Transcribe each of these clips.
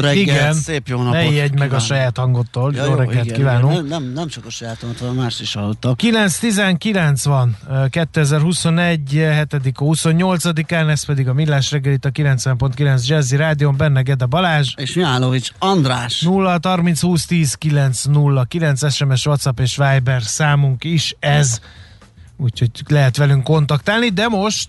reggelt, Igen. szép jó napot. Ne ijedj meg a saját hangodtól. Ja, jó, reggelt igen, kívánunk. igen. Nem, nem csak a sajátomat, hanem más is hallottak. 9.19 van, ö, 2021. 7. 28-án, ez pedig a Millás reggelit a 90.9 Jazzy Rádion, benne Gede Balázs. És Mihálovics András. 0 30 20 10 9 0 9 SMS, WhatsApp és Viber számunk is ez. Úgyhogy lehet velünk kontaktálni, de most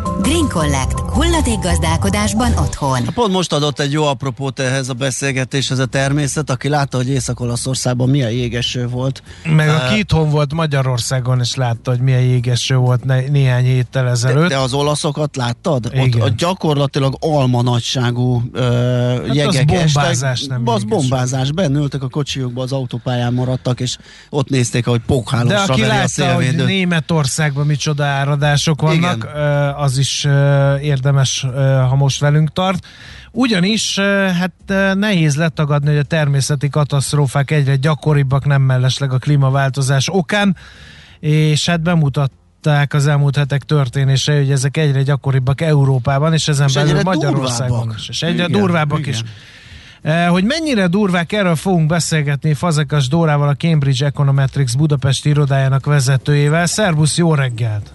Green Collect. Hulladékgazdálkodásban otthon. Pont most adott egy jó apropót ehhez a beszélgetéshez a természet, aki látta, hogy Észak-Olaszországban milyen jégeső volt. meg Ö, aki itthon volt Magyarországon, és látta, hogy milyen jégeső volt né- néhány héttel De, ezelőtt. de az olaszokat láttad? Ott, Igen. ott gyakorlatilag alma nagyságú ö, Hát az jegek bombázás, estek. nem Az bombázás. Bennültek a kocsiukba, az autópályán maradtak, és ott nézték, ahogy De pókhálósra aki veri a látta, hogy. Németországban micsoda áradások vannak, Igen. az is ö, érdemes, ha most velünk tart. Ugyanis hát nehéz letagadni, hogy a természeti katasztrófák egyre gyakoribbak, nem mellesleg a klímaváltozás okán, és hát bemutatták az elmúlt hetek történései, hogy ezek egyre gyakoribbak Európában, és ezen És belül Magyarországon durvábbak. is. És egyre Igen, durvábbak igen. is. Hogy mennyire durvák, erről fogunk beszélgetni Fazekas Dórával, a Cambridge Econometrics Budapesti irodájának vezetőjével. Szervusz, jó reggelt!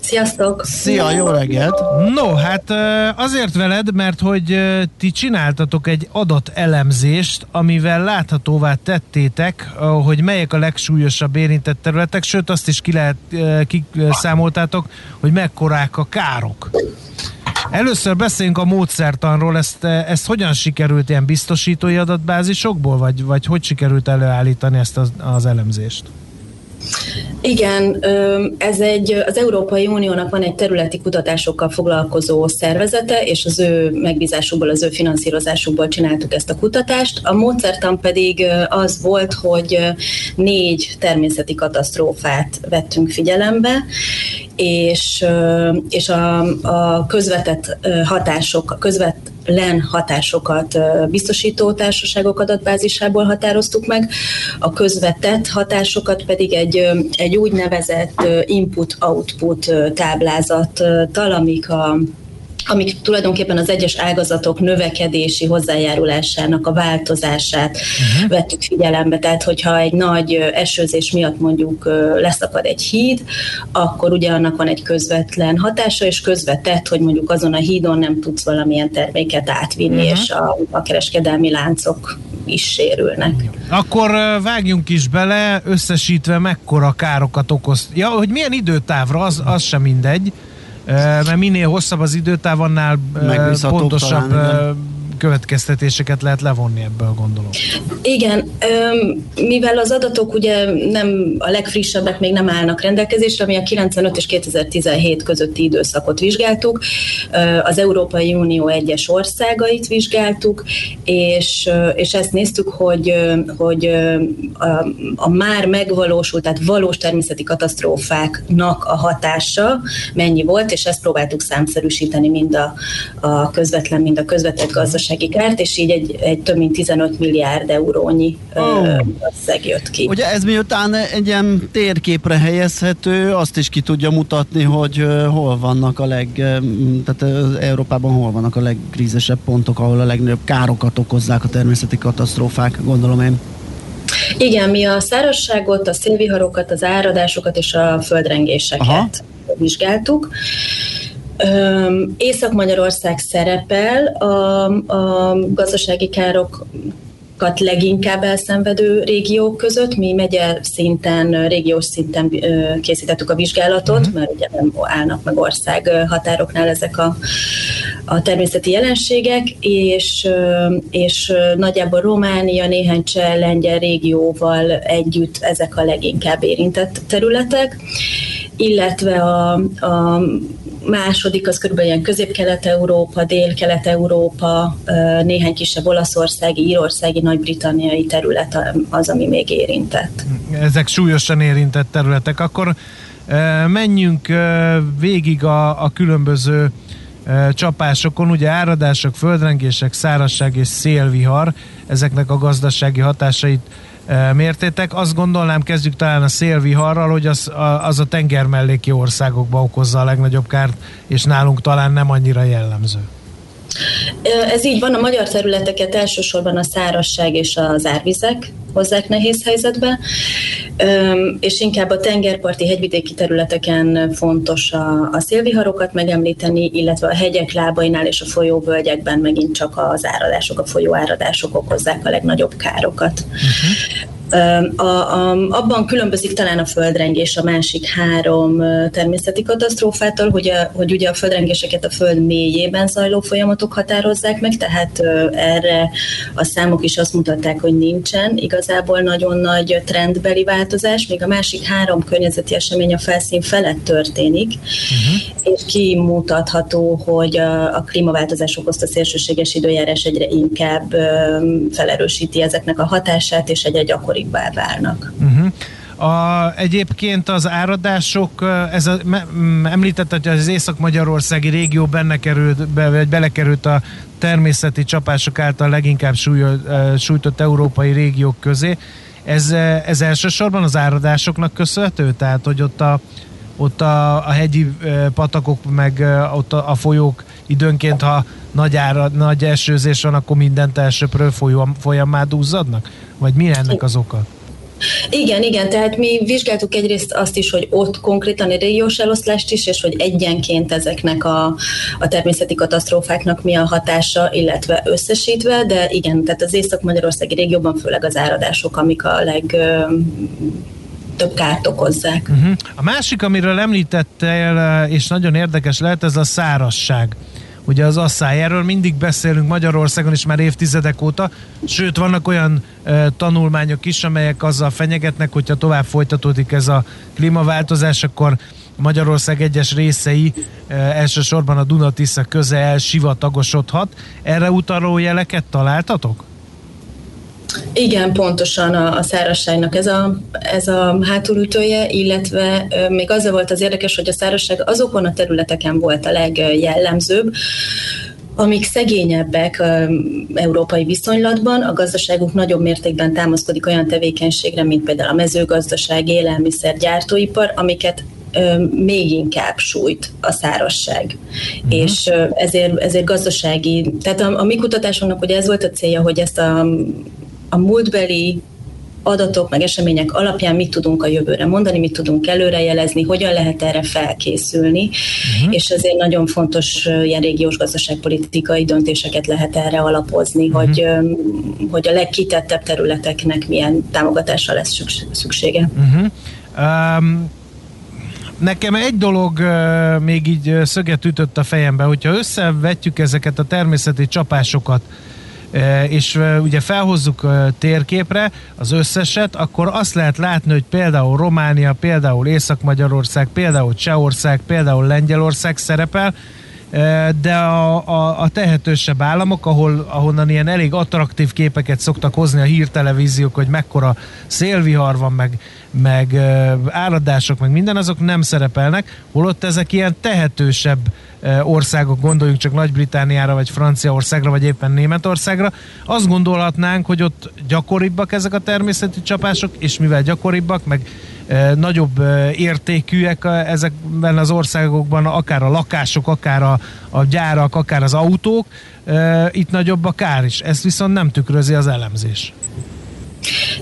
Sziasztok! Szia, jó reggelt! No, hát azért veled, mert hogy ti csináltatok egy adatelemzést, amivel láthatóvá tettétek, hogy melyek a legsúlyosabb érintett területek, sőt azt is ki lehet, eh, kiszámoltátok, hogy mekkorák a károk. Először beszéljünk a módszertanról, ezt, ezt hogyan sikerült ilyen biztosítói adatbázisokból, vagy, vagy hogy sikerült előállítani ezt az, az elemzést? Igen, ez egy, az Európai Uniónak van egy területi kutatásokkal foglalkozó szervezete, és az ő megbízásukból, az ő finanszírozásukból csináltuk ezt a kutatást. A módszertan pedig az volt, hogy négy természeti katasztrófát vettünk figyelembe, és, és a, a közvetett hatások, a közvetlen hatásokat biztosító társaságok adatbázisából határoztuk meg, a közvetett hatásokat pedig egy, egy úgynevezett input-output ö, táblázattal, amik a amik tulajdonképpen az egyes ágazatok növekedési hozzájárulásának a változását uh-huh. vettük figyelembe. Tehát, hogyha egy nagy esőzés miatt mondjuk leszakad egy híd, akkor ugye annak van egy közvetlen hatása, és közvetett, hogy mondjuk azon a hídon nem tudsz valamilyen terméket átvinni, uh-huh. és a, a kereskedelmi láncok is sérülnek. Akkor vágjunk is bele, összesítve mekkora károkat okoz. Ja, hogy milyen időtávra, az, az sem mindegy, mert minél hosszabb az időtáv, annál pontosabb talán, következtetéseket lehet levonni ebből, gondolom. Igen, mivel az adatok ugye nem a legfrissebbek még nem állnak rendelkezésre, mi a 95 és 2017 közötti időszakot vizsgáltuk, az Európai Unió egyes országait vizsgáltuk, és, és ezt néztük, hogy, hogy a, a már megvalósult, tehát valós természeti katasztrófáknak a hatása mennyi volt, és ezt próbáltuk számszerűsíteni mind a, a közvetlen, mind a közvetett gazdasági kárt, és így egy, egy több mint 15 milliárd eurónyi Ó. összeg jött ki. Ugye ez miután egy ilyen térképre helyezhető, azt is ki tudja mutatni, hogy hol vannak a leg, tehát Európában hol vannak a legkrízesebb pontok, ahol a legnagyobb károkat okozzák a természeti katasztrófák, gondolom én. Igen, mi a szárazságot, a szélviharokat, az áradásokat és a földrengéseket. Aha. vizsgáltuk. Észak-Magyarország szerepel a, a gazdasági károk károkat leginkább elszenvedő régiók között. Mi megye szinten, régiós szinten készítettük a vizsgálatot, uh-huh. mert ugye nem állnak meg ország határoknál ezek a, a természeti jelenségek, és, és nagyjából Románia, néhány cseh, lengyel régióval együtt ezek a leginkább érintett területek, illetve a, a második az körülbelül ilyen közép-kelet-európa, dél-kelet-európa, néhány kisebb olaszországi, írországi, nagy-britanniai terület az, ami még érintett. Ezek súlyosan érintett területek. Akkor menjünk végig a, a különböző csapásokon, ugye áradások, földrengések, szárasság és szélvihar, ezeknek a gazdasági hatásait mértétek. Azt gondolnám, kezdjük talán a szélviharral, hogy az a, az a tengermelléki országokba okozza a legnagyobb kárt, és nálunk talán nem annyira jellemző. Ez így van, a magyar területeket elsősorban a szárasság és az árvizek hozzák nehéz helyzetbe, és inkább a tengerparti hegyvidéki területeken fontos a, a szélviharokat megemlíteni, illetve a hegyek lábainál és a folyóvölgyekben megint csak az áradások, a folyóáradások okozzák a legnagyobb károkat. Uh-huh. A, a, abban különbözik talán a földrengés a másik három természeti katasztrófától, hogy, a, hogy ugye a földrengéseket a föld mélyében zajló folyamatok határozzák meg, tehát erre a számok is azt mutatták, hogy nincsen igazából nagyon nagy trendbeli változás, még a másik három környezeti esemény a felszín felett történik, uh-huh. és kimutatható, hogy a, a klímaváltozás okozta szélsőséges időjárás egyre inkább felerősíti ezeknek a hatását, és egyre gyakoribb gyakoribbá válnak. Uh-huh. A, egyébként az áradások, ez a, me, említette, hogy az észak-magyarországi régió benne került, be, vagy belekerült a természeti csapások által leginkább súly, sújtott európai régiók közé. Ez, ez elsősorban az áradásoknak köszönhető? Tehát, hogy ott a, ott a, a hegyi patakok, meg ott a, a folyók időnként, ha nagy, ára, nagy esőzés van, akkor mindent elsőprő folyamá duzzadnak? Vagy mi ennek az oka? Igen, igen, tehát mi vizsgáltuk egyrészt azt is, hogy ott konkrétan egy régiós eloszlást is, és hogy egyenként ezeknek a, a természeti katasztrófáknak mi a hatása, illetve összesítve, de igen, tehát az Észak-Magyarországi régióban főleg az áradások, amik a leg több kárt okozzák. Uh-huh. A másik, amiről említettél, és nagyon érdekes lehet, ez a szárasság ugye az asszály. Erről mindig beszélünk Magyarországon is már évtizedek óta, sőt vannak olyan e, tanulmányok is, amelyek azzal fenyegetnek, hogyha tovább folytatódik ez a klímaváltozás, akkor Magyarország egyes részei, e, elsősorban a Dunatisza köze elsivatagosodhat. Erre utaló jeleket találtatok? Igen, pontosan a, a szárazságnak ez a, ez a hátulütője, illetve még azzal volt az érdekes, hogy a szárazság azokon a területeken volt a legjellemzőbb, amik szegényebbek európai viszonylatban, a gazdaságuk nagyobb mértékben támaszkodik olyan tevékenységre, mint például a mezőgazdaság, élelmiszer, gyártóipar, amiket még inkább sújt a szárasság. Uh-huh. És ezért, ezért gazdasági, tehát a, a mi kutatásunknak ugye ez volt a célja, hogy ezt a a múltbeli adatok, meg események alapján mit tudunk a jövőre mondani, mit tudunk előrejelezni, hogyan lehet erre felkészülni, uh-huh. és ezért nagyon fontos ilyen régiós gazdaságpolitikai döntéseket lehet erre alapozni, uh-huh. hogy, hogy a legkitettebb területeknek milyen támogatásra lesz szüksége. Uh-huh. Um, nekem egy dolog uh, még így szöget ütött a fejembe, hogyha összevetjük ezeket a természeti csapásokat, és ugye felhozzuk térképre az összeset, akkor azt lehet látni, hogy például Románia, például Észak-Magyarország, például Csehország, például Lengyelország szerepel, de a, a, a tehetősebb államok, ahol, ahonnan ilyen elég attraktív képeket szoktak hozni a hírtelevíziók, hogy mekkora szélvihar van, meg, meg áradások, meg minden, azok nem szerepelnek, holott ezek ilyen tehetősebb országok, gondoljunk csak Nagy-Britániára, vagy Franciaországra, vagy éppen Németországra, azt gondolhatnánk, hogy ott gyakoribbak ezek a természeti csapások, és mivel gyakoribbak, meg nagyobb értékűek ezekben az országokban, akár a lakások, akár a, a gyárak, akár az autók, itt nagyobb a kár is. Ezt viszont nem tükrözi az elemzés.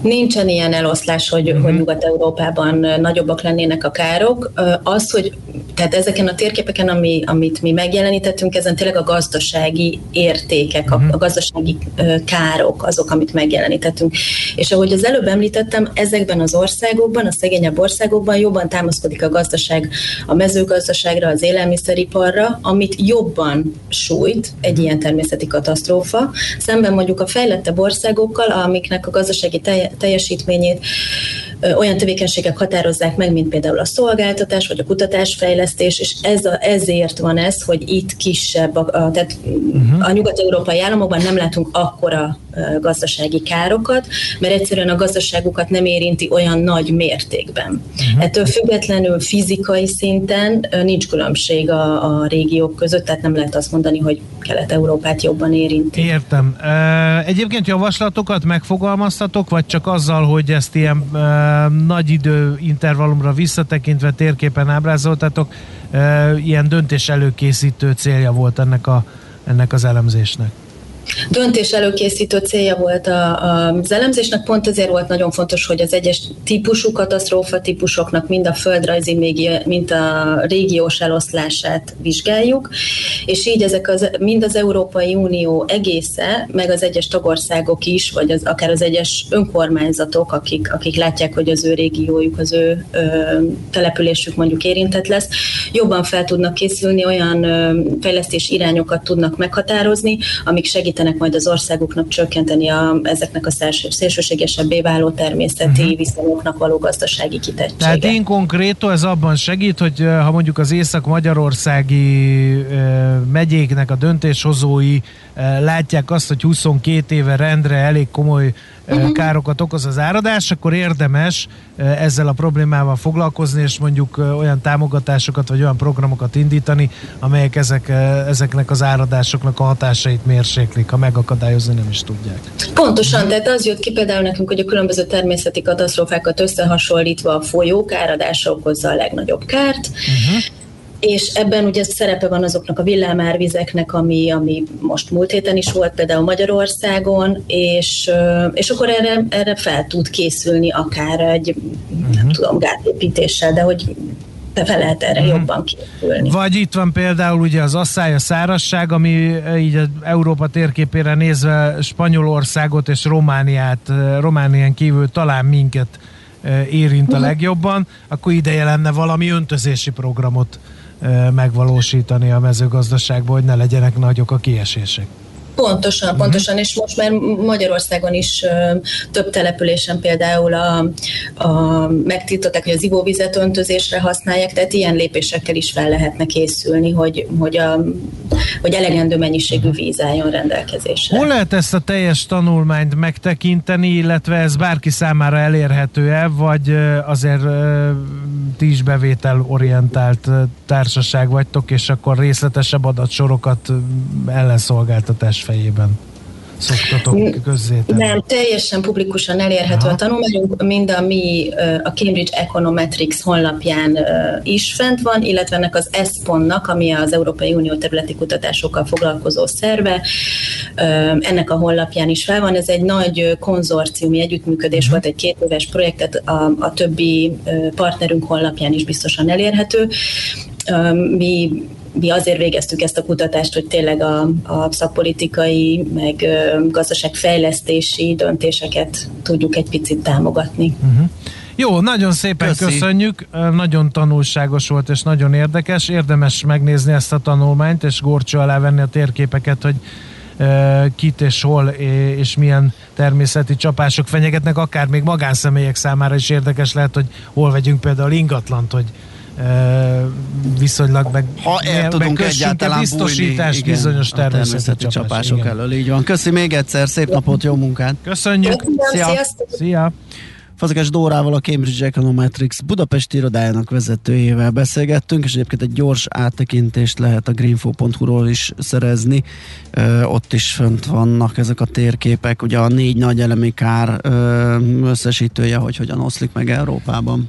Nincsen ilyen eloszlás, hogy, uh-huh. hogy Nyugat-Európában nagyobbak lennének a károk. Az, hogy tehát ezeken a térképeken, ami, amit mi megjelenítettünk, ezen tényleg a gazdasági értékek, a, a gazdasági károk azok, amit megjelenítettünk. És ahogy az előbb említettem, ezekben az országokban, a szegényebb országokban jobban támaszkodik a gazdaság a mezőgazdaságra, az élelmiszeriparra, amit jobban sújt egy ilyen természeti katasztrófa, szemben mondjuk a fejlettebb országokkal, amiknek a gazdasági teljesítményét olyan tevékenységek határozzák meg, mint például a szolgáltatás vagy a kutatásfejlesztés, és ez a, ezért van ez, hogy itt kisebb, a, a, tehát uh-huh. a nyugat-európai államokban nem látunk akkora gazdasági károkat, mert egyszerűen a gazdaságukat nem érinti olyan nagy mértékben. Uh-huh. Ettől függetlenül fizikai szinten nincs különbség a, a régiók között, tehát nem lehet azt mondani, hogy Kelet-Európát jobban érinti. Értem. Egyébként javaslatokat megfogalmaztatok, vagy csak azzal, hogy ezt ilyen nagy idő intervallumra visszatekintve térképen ábrázoltatok, ilyen döntés előkészítő célja volt ennek, a, ennek az elemzésnek? Döntés előkészítő célja volt a, a, az elemzésnek, pont ezért volt nagyon fontos, hogy az egyes típusú katasztrófa típusoknak mind a földrajzi, mind a régiós eloszlását vizsgáljuk, és így ezek az, mind az Európai Unió egésze, meg az egyes tagországok is, vagy az, akár az egyes önkormányzatok, akik, akik látják, hogy az ő régiójuk, az ő ö, településük mondjuk érintett lesz, jobban fel tudnak készülni, olyan ö, fejlesztés irányokat tudnak meghatározni, amik segítenek segítenek majd az országoknak csökkenteni a, ezeknek a szélsőségesebbé váló természeti uh-huh. viszonyoknak való gazdasági kitettséget. Tehát én konkrétó ez abban segít, hogy ha mondjuk az észak-magyarországi megyéknek a döntéshozói látják azt, hogy 22 éve rendre elég komoly uh-huh. károkat okoz az áradás, akkor érdemes ezzel a problémával foglalkozni, és mondjuk olyan támogatásokat, vagy olyan programokat indítani, amelyek ezek, ezeknek az áradásoknak a hatásait mérséklik, ha megakadályozni nem is tudják. Pontosan, tehát az jött ki például nekünk, hogy a különböző természeti katasztrófákat összehasonlítva a folyók áradása okozza a legnagyobb kárt, uh-huh és ebben ugye szerepe van azoknak a villámárvizeknek, ami, ami most múlt héten is volt például Magyarországon, és, és akkor erre, erre fel tud készülni akár egy, uh-huh. nem mhm. tudom, gátépítéssel, de hogy fel lehet erre hmm. jobban készülni. Vagy itt van például ugye az asszály, a szárasság, ami így az Európa térképére nézve Spanyolországot és Romániát, Románián kívül talán minket érint a mhm. legjobban, akkor ideje lenne valami öntözési programot megvalósítani a mezőgazdaságban, hogy ne legyenek nagyok a kiesések. Pontosan, pontosan, és most már Magyarországon is ö, több településen például a, a, megtiltották, hogy az ivóvizet öntözésre használják, tehát ilyen lépésekkel is fel lehetne készülni, hogy, hogy, a, hogy elegendő mennyiségű víz álljon rendelkezésre. Hol lehet ezt a teljes tanulmányt megtekinteni, illetve ez bárki számára elérhető-e, vagy azért ti is bevételorientált társaság vagytok, és akkor részletesebb adatsorokat ellenszolgáltatás fejében szoktatok közzétenni? Nem, teljesen publikusan elérhető Aha. a tanulmányunk, mind a mi a Cambridge Econometrics honlapján is fent van, illetve ennek az ESPON-nak, ami az Európai Unió területi kutatásokkal foglalkozó szerve, ennek a honlapján is fel van. Ez egy nagy konzorciumi együttműködés uh-huh. volt, egy két éves projektet a, a többi partnerünk honlapján is biztosan elérhető. Mi mi azért végeztük ezt a kutatást, hogy tényleg a, a szakpolitikai, meg gazdaságfejlesztési döntéseket tudjuk egy picit támogatni. Uh-huh. Jó, nagyon szépen Köszi. köszönjük, nagyon tanulságos volt és nagyon érdekes, érdemes megnézni ezt a tanulmányt és gorcsó alá venni a térképeket, hogy kit és hol és milyen természeti csapások fenyegetnek, akár még magánszemélyek számára is érdekes lehet, hogy hol vegyünk például ingatlant, hogy viszonylag meg, ha el tudunk egyáltalán biztosítás bújni, bizonyos igen, természeti, természeti csapások igen. elől. Így van. Köszi még egyszer, szép napot, jó munkát! Köszönjük! Szia! Szia! Fazekas Dórával, a Cambridge Econometrics Budapesti irodájának vezetőjével beszélgettünk, és egyébként egy gyors áttekintést lehet a greenfo.hu-ról is szerezni. Ö, ott is fönt vannak ezek a térképek, ugye a négy nagy elemi kár ö, összesítője, hogy hogyan oszlik meg Európában.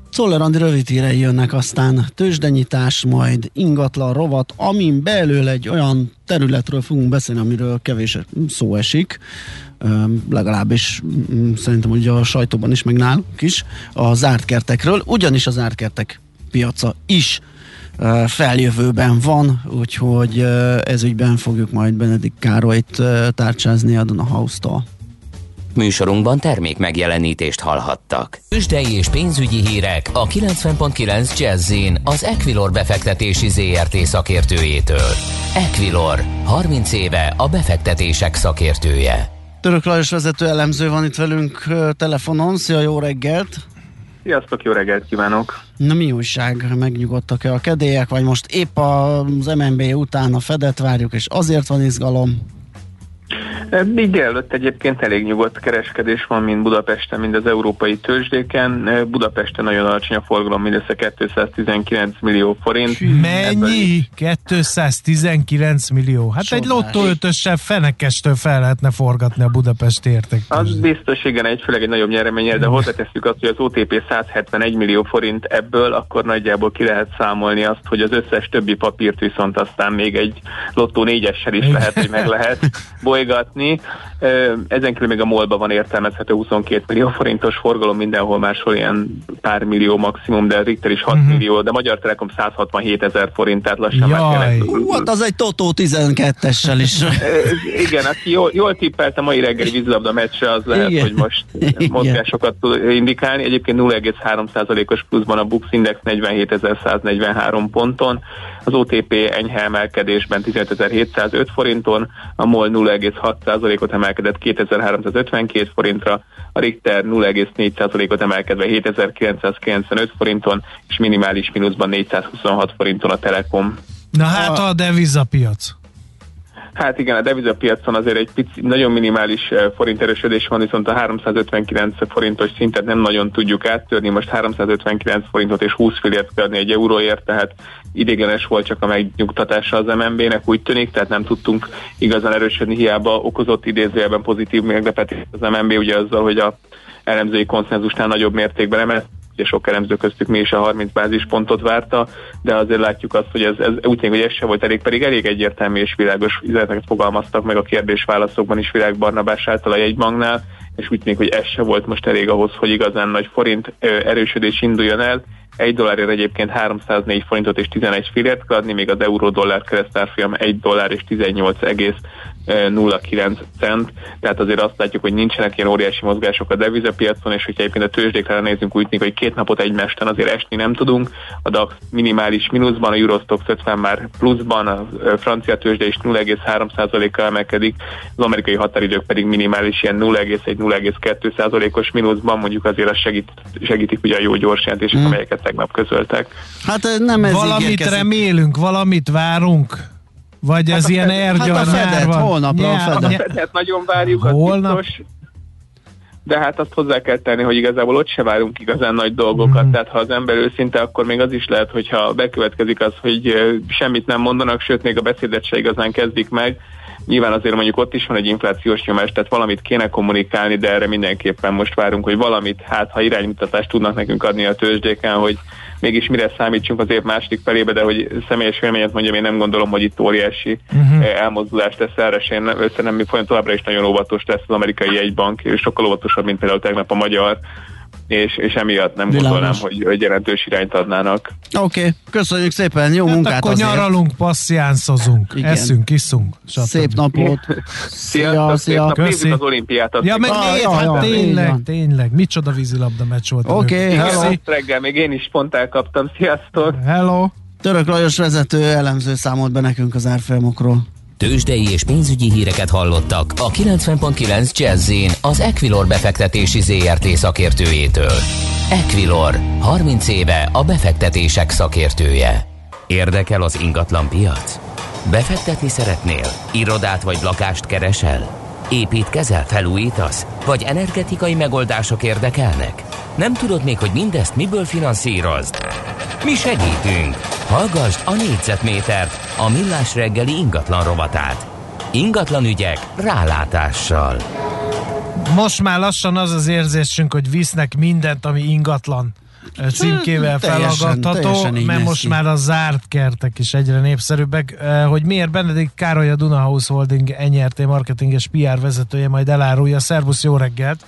Szoller Andi rövid hírei jönnek, aztán tőzsdenyítás, majd ingatlan rovat, amin belül egy olyan területről fogunk beszélni, amiről kevés szó esik, legalábbis mm, szerintem ugye a sajtóban is, meg nálunk is, a zárt kertekről, ugyanis a zárt kertek piaca is feljövőben van, úgyhogy ezügyben fogjuk majd Benedik Károlyt tárcsázni a Duna House-tól. Műsorunkban termék megjelenítést hallhattak. Üsdei és pénzügyi hírek a 90.9 jazz az Equilor befektetési ZRT szakértőjétől. Equilor, 30 éve a befektetések szakértője. Török Lajos vezető elemző van itt velünk telefonon. Szia, jó reggelt! Sziasztok, jó reggelt kívánok! Na mi újság? Megnyugodtak-e a kedélyek, vagy most épp az MNB után a Fedet várjuk, és azért van izgalom? Még délelőtt egyébként elég nyugodt kereskedés van, mind Budapesten, mind az európai tőzsdéken. Budapesten nagyon alacsony a forgalom, mindössze 219 millió forint. Mennyi? 219 millió. Hát Sodás. egy lottó ötössel fenekestől fel lehetne forgatni a Budapest érték. Az biztos, igen, egy főleg egy nagyobb nyereményel, de hozzáteszük azt, hogy az OTP 171 millió forint ebből, akkor nagyjából ki lehet számolni azt, hogy az összes többi papírt viszont aztán még egy lottó négyessel is lehet, hogy meg lehet bolygatni látni. Ezen kívül még a molba van értelmezhető 22 millió forintos forgalom, mindenhol máshol ilyen pár millió maximum, de Richter is 6 uh-huh. millió, de Magyar Telekom 167 ezer forint, tehát lassan Jaj. Hú, hát az egy Totó 12-essel is. Igen, aki jól, jól tippelt a mai reggeli vízilabda meccsre, az lehet, Igen. hogy most mozgásokat tud indikálni. Egyébként 0,3%-os pluszban a Bux Index 47.143 ponton, az OTP enyhe emelkedésben 15.705 forinton, a MOL 0,6%-ot emelkedett 2352 forintra, a Richter 0,4%-ot emelkedve 7995 forinton, és minimális mínuszban 426 forinton a Telekom. Na hát a devizapiac. Hát igen, a devizapiacon azért egy pici, nagyon minimális eh, forint erősödés van, viszont a 359 forintos szintet nem nagyon tudjuk áttörni. Most 359 forintot és 20 fillért kell adni egy euróért, tehát idéglenes volt csak a megnyugtatása az MNB-nek, úgy tűnik, tehát nem tudtunk igazán erősödni, hiába okozott idézőjelben pozitív meglepetést az MNB, ugye azzal, hogy a elemzői konszenzusnál nagyobb mértékben emelt ugye sok elemző köztük mi is a 30 bázispontot várta, de azért látjuk azt, hogy ez, ez úgy tűnik, hogy ez se volt elég, pedig elég egyértelmű és világos üzeneteket fogalmaztak meg a kérdés-válaszokban is Világ Barnabás által a jegybanknál, és úgy tűnik, hogy ez se volt most elég ahhoz, hogy igazán nagy forint erősödés induljon el, egy dollárért egyébként 304 forintot és 11 fillért kell adni, még az euró-dollár keresztárfolyam 1 dollár és 18,09 cent, tehát azért azt látjuk, hogy nincsenek ilyen óriási mozgások a devizapiacon, és hogyha egyébként a tőzsdékre nézünk, úgy tűnik, hogy két napot egymesten azért esni nem tudunk, a DAX minimális mínuszban, a Eurostox 50 már pluszban, a francia tőzsde is 0,3%-kal emelkedik, az amerikai határidők pedig minimális ilyen 0,1-0,2%-os mínuszban, mondjuk azért az segít, segítik ugye a jó gyors jelentések, hmm. amelyeket tegnap közöltek. Hát nem ez Valamit ígérkezik. remélünk, valamit várunk. Vagy hát ez ilyen ergyal hát a fedet, van? holnapra ja, a fedet. A fedet nagyon várjuk, az Holnap? biztos. De hát azt hozzá kell tenni, hogy igazából ott se várunk igazán nagy dolgokat. Mm. Tehát ha az ember őszinte, akkor még az is lehet, hogyha bekövetkezik az, hogy semmit nem mondanak, sőt még a beszédet se igazán kezdik meg, Nyilván azért mondjuk ott is van egy inflációs nyomás, tehát valamit kéne kommunikálni, de erre mindenképpen most várunk, hogy valamit, hát ha iránymutatást tudnak nekünk adni a tőzsdéken, hogy mégis mire számítsunk az év második felébe, de hogy személyes véleményet mondjam, én nem gondolom, hogy itt óriási uh-huh. elmozdulást tesz erre, és én szerintem továbbra is nagyon óvatos lesz az amerikai jegybank, és sokkal óvatosabb, mint például tegnap a magyar és, és emiatt nem Világos. gondolnám, hogy, hogy jelentős irányt adnának. Oké, okay. köszönjük szépen, jó hát munkát akkor azért. nyaralunk, passzjánszozunk, Igen. eszünk, iszunk. Stb. Szép napot. szia, szia. szia. Köszi. az olimpiát. Ja, meg ah, nézd, ja, hát ja, tényleg, tényleg. Micsoda vízilabda meccs volt. Oké, okay, hello. reggel még én is pont elkaptam. Sziasztok. Hello. Török Lajos vezető elemző számolt be nekünk az árfolyamokról. Tőzsdei és pénzügyi híreket hallottak a 90.9 jazz az Equilor befektetési ZRT szakértőjétől. Equilor, 30 éve a befektetések szakértője. Érdekel az ingatlan piac? Befektetni szeretnél? Irodát vagy lakást keresel? Építkezel, felújítasz? Vagy energetikai megoldások érdekelnek? Nem tudod még, hogy mindezt miből finanszírozd? Mi segítünk! Hallgassd a négyzetmétert, a millás reggeli ingatlan rovatát. Ingatlan ügyek rálátással. Most már lassan az az érzésünk, hogy visznek mindent, ami ingatlan címkével felaggatható, mert most ki. már a zárt kertek is egyre népszerűbbek. Hogy miért Benedikt Károly a Duna House Holding NRT marketinges PR vezetője majd elárulja. Szervusz, jó reggelt!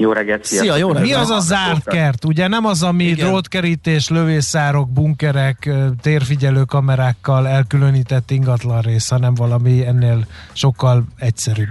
Jó reggelt, sziasztok. Szia, jó reggelt! Mi az a zárt kert? Ugye nem az, ami Igen. drótkerítés, lövészárok, bunkerek, térfigyelő kamerákkal elkülönített ingatlan rész, hanem valami ennél sokkal egyszerűbb.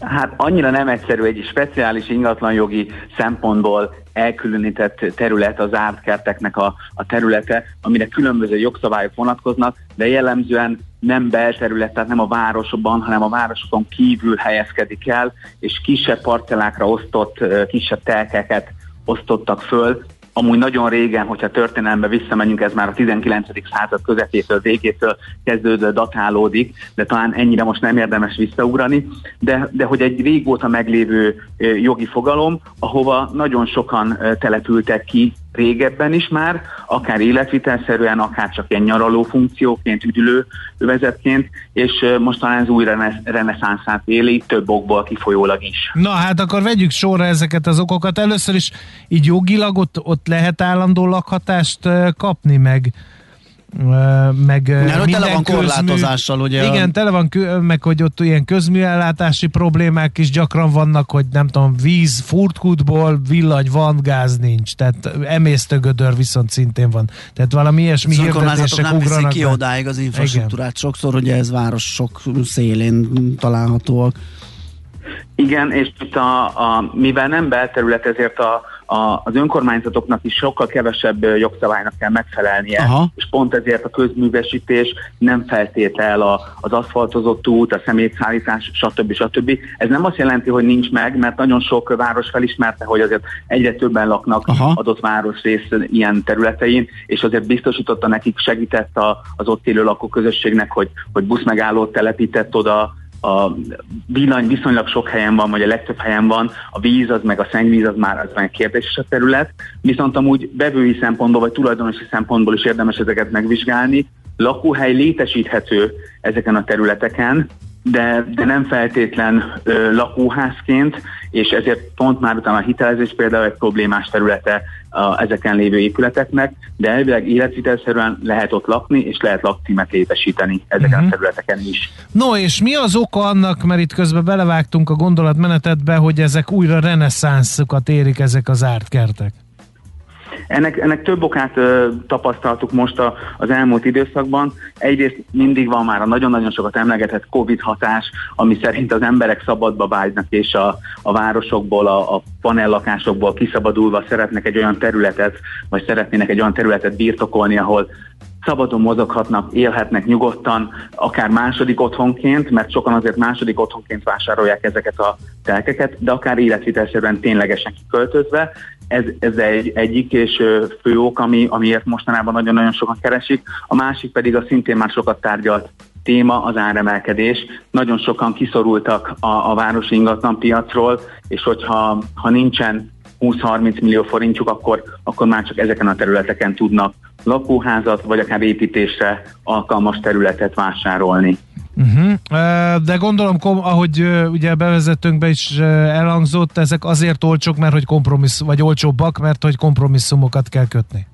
Hát annyira nem egyszerű egy speciális ingatlanjogi szempontból elkülönített terület az zárt kerteknek a, a területe, amire különböző jogszabályok vonatkoznak, de jellemzően nem belterület, tehát nem a városokban, hanem a városokon kívül helyezkedik el, és kisebb parcellákra osztott, kisebb telkeket osztottak föl, amúgy nagyon régen, hogyha történelembe visszamegyünk, ez már a 19. század közepétől, végétől kezdődő datálódik, de talán ennyire most nem érdemes visszaugrani, de, de hogy egy régóta meglévő jogi fogalom, ahova nagyon sokan települtek ki régebben is már, akár életvitelszerűen, akár csak ilyen nyaraló funkcióként, üdülő övezetként, és most talán ez új reneszánszát éli, több okból kifolyólag is. Na hát akkor vegyük sorra ezeket az okokat. Először is így jogilag ott, ott lehet állandó lakhatást kapni meg meg Mert minden tele van korlátozással, ugye? Igen, tele van, meg hogy ott ilyen közműellátási problémák is gyakran vannak, hogy nem tudom, víz furtkútból villany van, gáz nincs. Tehát emésztőgödör viszont szintén van. Tehát valami ilyesmi az hirdetések nem ugranak. ki odáig az infrastruktúrát. Igen. Sokszor ugye ez városok szélén találhatóak. Igen, és itt a, a, mivel nem belterület, ezért a, a, az önkormányzatoknak is sokkal kevesebb jogszabálynak kell megfelelnie, Aha. és pont ezért a közművesítés nem feltétel a, az aszfaltozott út, a szemétszállítás, stb. stb. Ez nem azt jelenti, hogy nincs meg, mert nagyon sok város felismerte, hogy azért egyre többen laknak Aha. adott városrész ilyen területein, és azért biztosította nekik, segített a, az ott élő lakóközösségnek, hogy, hogy buszmegállót telepített oda, a villany viszonylag sok helyen van, vagy a legtöbb helyen van, a víz az meg a szennyvíz az már az már kérdéses a terület, viszont amúgy bevői szempontból, vagy tulajdonosi szempontból is érdemes ezeket megvizsgálni. Lakóhely létesíthető ezeken a területeken, de, de nem feltétlen ö, lakóházként, és ezért pont már utána a hitelezés például egy problémás területe a, ezeken lévő épületeknek, de elvileg életvitelszerűen lehet ott lakni, és lehet lakcímet létesíteni ezeken uh-huh. a mhm. területeken is. No, és mi az oka annak, mert itt közben belevágtunk a gondolatmenetedbe, hogy ezek újra reneszánszukat érik ezek az árt kertek? Ennek, ennek több okát ö, tapasztaltuk most a, az elmúlt időszakban. Egyrészt mindig van már a nagyon-nagyon sokat emlegetett Covid hatás, ami szerint az emberek szabadba vágynak, és a, a városokból, a, a panellakásokból kiszabadulva szeretnek egy olyan területet, vagy szeretnének egy olyan területet birtokolni, ahol szabadon mozoghatnak, élhetnek nyugodtan, akár második otthonként, mert sokan azért második otthonként vásárolják ezeket a telkeket, de akár életvitelszerűen ténylegesen kiköltözve. Ez, ez egy, egyik és fő ok, ami, amiért mostanában nagyon-nagyon sokan keresik. A másik pedig a szintén már sokat tárgyalt téma az áremelkedés. Nagyon sokan kiszorultak a, a városi ingatlan piacról, és hogyha ha nincsen 20-30 millió forintjuk, akkor, akkor már csak ezeken a területeken tudnak lakóházat, vagy akár építésre alkalmas területet vásárolni. Uh-huh. De gondolom, ahogy ugye bevezetőnkbe is elhangzott, ezek azért olcsók, mert hogy kompromissz, vagy olcsóbbak, mert hogy kompromisszumokat kell kötni.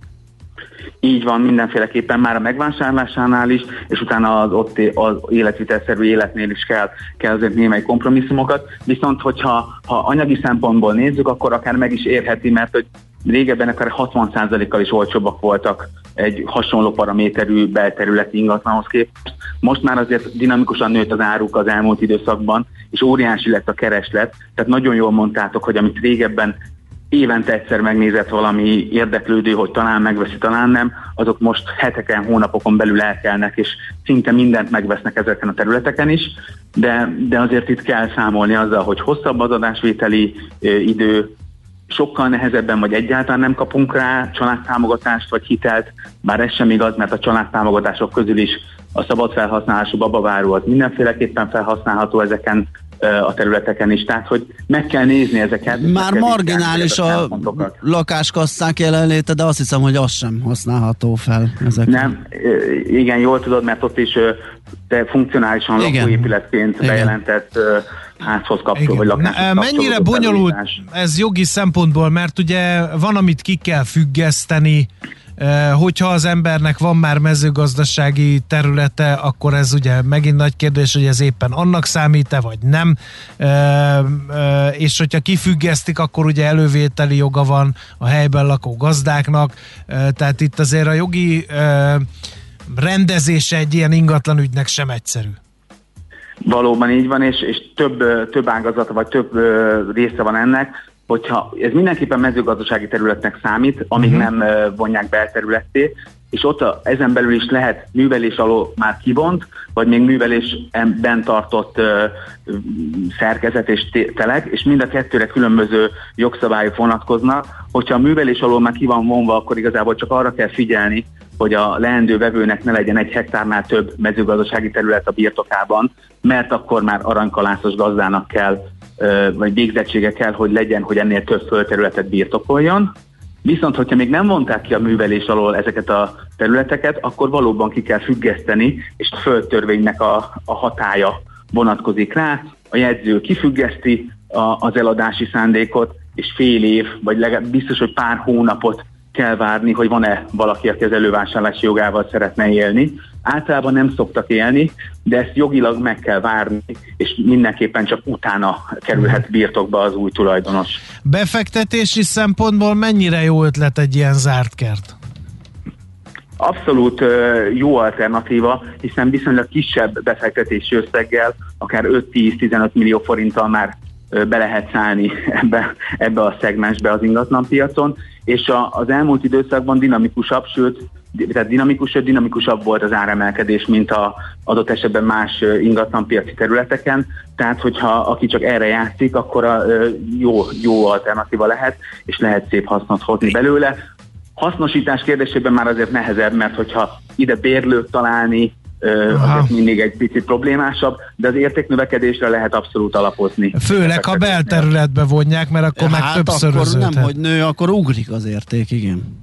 Így van, mindenféleképpen már a megvásárlásánál is, és utána az ott az életvitelszerű életnél is kell, kell azért némely kompromisszumokat. Viszont, hogyha ha anyagi szempontból nézzük, akkor akár meg is érheti, mert hogy régebben akár 60%-kal is olcsóbbak voltak egy hasonló paraméterű belterületi ingatlanhoz képest. Most már azért dinamikusan nőtt az áruk az elmúlt időszakban, és óriási lett a kereslet, tehát nagyon jól mondtátok, hogy amit régebben évente egyszer megnézett valami érdeklődő, hogy talán megveszi, talán nem, azok most heteken, hónapokon belül elkelnek, és szinte mindent megvesznek ezeken a területeken is, de, de azért itt kell számolni azzal, hogy hosszabb az adásvételi idő, sokkal nehezebben, vagy egyáltalán nem kapunk rá családtámogatást vagy hitelt, bár ez sem igaz, mert a családtámogatások közül is a szabad felhasználású babaváró az mindenféleképpen felhasználható ezeken a területeken is. Tehát, hogy meg kell nézni ezeket. Már marginális a, a lakáskasszák jelenléte, de azt hiszem, hogy az sem használható fel. Ezek. Nem, igen, jól tudod, mert ott is de funkcionálisan igen. lakóépületként igen. bejelentett házhoz kapcsoló, vagy lakáshoz Mennyire bonyolult ez jogi szempontból, mert ugye van, amit ki kell függeszteni, Hogyha az embernek van már mezőgazdasági területe, akkor ez ugye megint nagy kérdés, hogy ez éppen annak számít-e, vagy nem. És hogyha kifüggesztik, akkor ugye elővételi joga van a helyben lakó gazdáknak. Tehát itt azért a jogi rendezése egy ilyen ingatlan ügynek sem egyszerű. Valóban így van, és, és több, több ágazata, vagy több része van ennek hogyha ez mindenképpen mezőgazdasági területnek számít, amíg uh-huh. nem vonják be területté, és ott a, ezen belül is lehet művelés alól már kivont, vagy még művelésben tartott ö, szerkezet és telek, és mind a kettőre különböző jogszabályok vonatkoznak. Hogyha a művelés alól már ki van vonva, akkor igazából csak arra kell figyelni, hogy a leendő vevőnek ne legyen egy hektárnál több mezőgazdasági terület a birtokában, mert akkor már aranykalászos gazdának kell vagy végzettsége kell, hogy legyen, hogy ennél több földterületet birtokoljon. Viszont, hogyha még nem vonták ki a művelés alól ezeket a területeket, akkor valóban ki kell függeszteni, és a földtörvénynek a, a hatája vonatkozik rá. A jegyző kifüggeszti a, az eladási szándékot, és fél év, vagy legalább biztos, hogy pár hónapot kell várni, hogy van-e valaki, aki az elővásárlási jogával szeretne élni. Általában nem szoktak élni, de ezt jogilag meg kell várni, és mindenképpen csak utána kerülhet birtokba az új tulajdonos. Befektetési szempontból mennyire jó ötlet egy ilyen zárt kert? Abszolút jó alternatíva, hiszen viszonylag kisebb befektetési összeggel, akár 5-10-15 millió forinttal már be lehet szállni ebbe, ebbe a szegmensbe az ingatlanpiacon, és a, az elmúlt időszakban dinamikusabb, sőt, tehát dinamikus, dinamikusabb volt az áremelkedés, mint a adott esetben más ingatlanpiaci területeken, tehát hogyha aki csak erre játszik, akkor a jó, jó alternatíva lehet, és lehet szép hasznot hozni belőle. Hasznosítás kérdésében már azért nehezebb, mert hogyha ide bérlőt találni, azért mindig egy picit problémásabb, de az értéknövekedésre lehet abszolút alapozni. Főleg, ha belterületbe vonják, mert akkor hát meg többszöröződhet. akkor nem, hogy nő, akkor ugrik az érték, igen.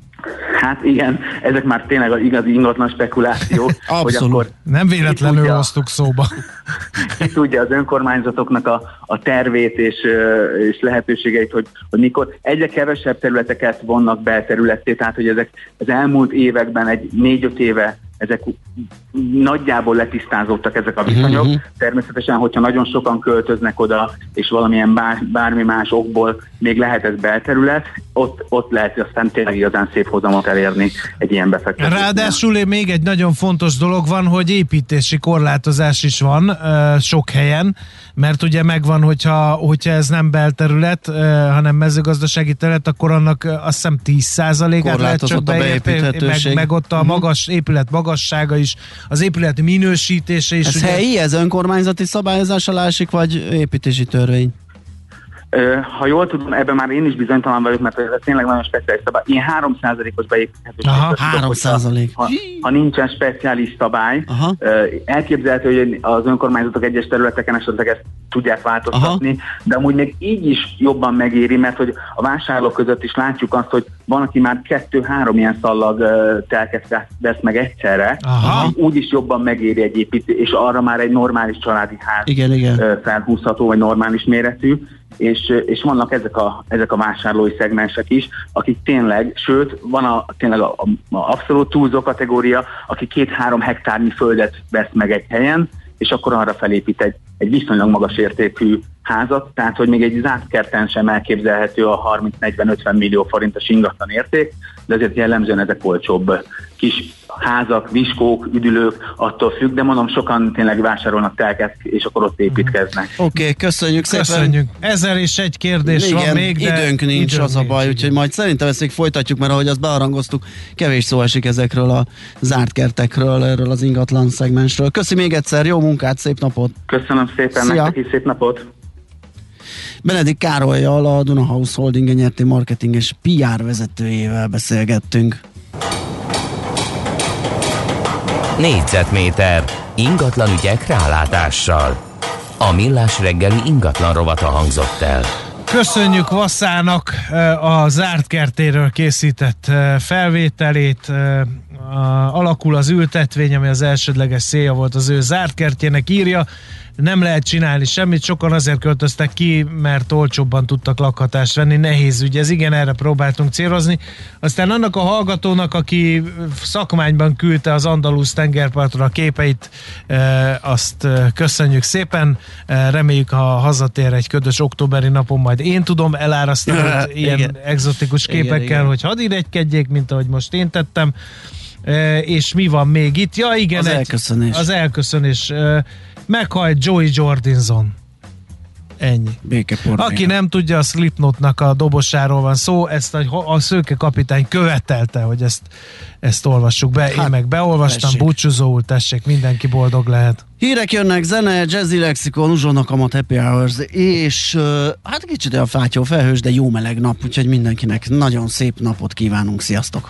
Hát igen, ezek már tényleg az igazi ingatlan spekulációk. Abszolút. Hogy akkor nem véletlenül tudja, hoztuk szóba. ki tudja az önkormányzatoknak a, a tervét és, és lehetőségeit, hogy, hogy mikor egyre kevesebb területeket vonnak be területté, tehát hogy ezek az elmúlt években egy négy-öt éve ezek nagyjából letisztázódtak ezek a viszonyok. Uh-huh. Természetesen, hogyha nagyon sokan költöznek oda, és valamilyen bár, bármi más okból még lehet ez belterület, ott, ott lehet aztán tényleg igazán szép hozamot elérni egy ilyen befektetés. Ráadásul még egy nagyon fontos dolog van, hogy építési korlátozás is van uh, sok helyen, mert ugye megvan, hogyha, hogyha ez nem belterület, hanem mezőgazdasági terület, akkor annak azt hiszem 10%-át lehet csak beépíteni, meg, meg ott a mhm. magas épület magassága is az épület minősítése is. Ez ugye... helyi, ez önkormányzati szabályozás alá esik, vagy építési törvény? Ha jól tudom, ebben már én is bizonytalan vagyok, mert ez tényleg nagyon speciális szabály. Ilyen 3%-os beépíthetőség. Aha, 3 százalék. Ha, ha nincsen speciális szabály, Aha. elképzelhető, hogy az önkormányzatok egyes területeken esetleg ezt tudják változtatni, Aha. de amúgy még így is jobban megéri, mert hogy a vásárlók között is látjuk azt, hogy van, aki már kettő-három ilyen szallag telket vesz meg egyszerre, Aha. úgy is jobban megéri egy építés, és arra már egy normális családi ház igen, igen. felhúzható, vagy normális méretű és, és vannak ezek a, ezek a vásárlói szegmensek is, akik tényleg, sőt, van a, tényleg a, a abszolút túlzó kategória, aki két-három hektárnyi földet vesz meg egy helyen, és akkor arra felépít egy, egy viszonylag magas értékű házat, tehát hogy még egy zárt kerten sem elképzelhető a 30-40-50 millió forintos ingatlan érték, de azért jellemzően ezek olcsóbb kis házak, viskók, üdülők, attól függ, de mondom, sokan tényleg vásárolnak telket, és akkor ott építkeznek. Oké, okay, köszönjük szépen. Köszönjük. Ezer és egy kérdés Igen, van még, de időnk nincs, időnk az a baj, nincs, úgyhogy majd szerintem ezt még folytatjuk, mert ahogy azt bearangoztuk, kevés szó esik ezekről a zárt kertekről, erről az ingatlan szegmensről. Köszi még egyszer, jó munkát, szép napot! Köszönöm szépen, Szia. nektek is szép napot! Benedik Károlyjal, a Dunahouse Holding nyerti marketing és PR vezetőjével beszélgettünk. Négyzetméter ingatlan ügyek rálátással. A Millás reggeli ingatlan rovata hangzott el. Köszönjük Vasszának a zárt kertéről készített felvételét. Alakul az ültetvény, ami az elsődleges célja volt az ő zárt kertjének írja nem lehet csinálni semmit, sokan azért költöztek ki, mert olcsóbban tudtak lakhatást venni, nehéz ügy, ez igen, erre próbáltunk célozni. Aztán annak a hallgatónak, aki szakmányban küldte az Andalusz tengerpartra a képeit, e, azt e, köszönjük szépen, e, reméljük, ha hazatér egy ködös októberi napon, majd én tudom elárasztani ilyen igen. egzotikus képekkel, igen, igen. hogy hadd idegykedjék, mint ahogy most én tettem. És mi van még itt? Ja, igen, az egy, elköszönés. Az elköszönés meghalt Joey Jordinson. Ennyi. Aki nem tudja, a Slipknotnak a dobosáról van szó, ezt a, a szőke kapitány követelte, hogy ezt, ezt olvassuk be. Hát, Én meg beolvastam, tessék. búcsúzóul, tessék, mindenki boldog lehet. Hírek jönnek, zene, jazzy lexikon, uzsonnak a happy hours, és hát kicsit a fátyó felhős, de jó meleg nap, úgyhogy mindenkinek nagyon szép napot kívánunk, sziasztok!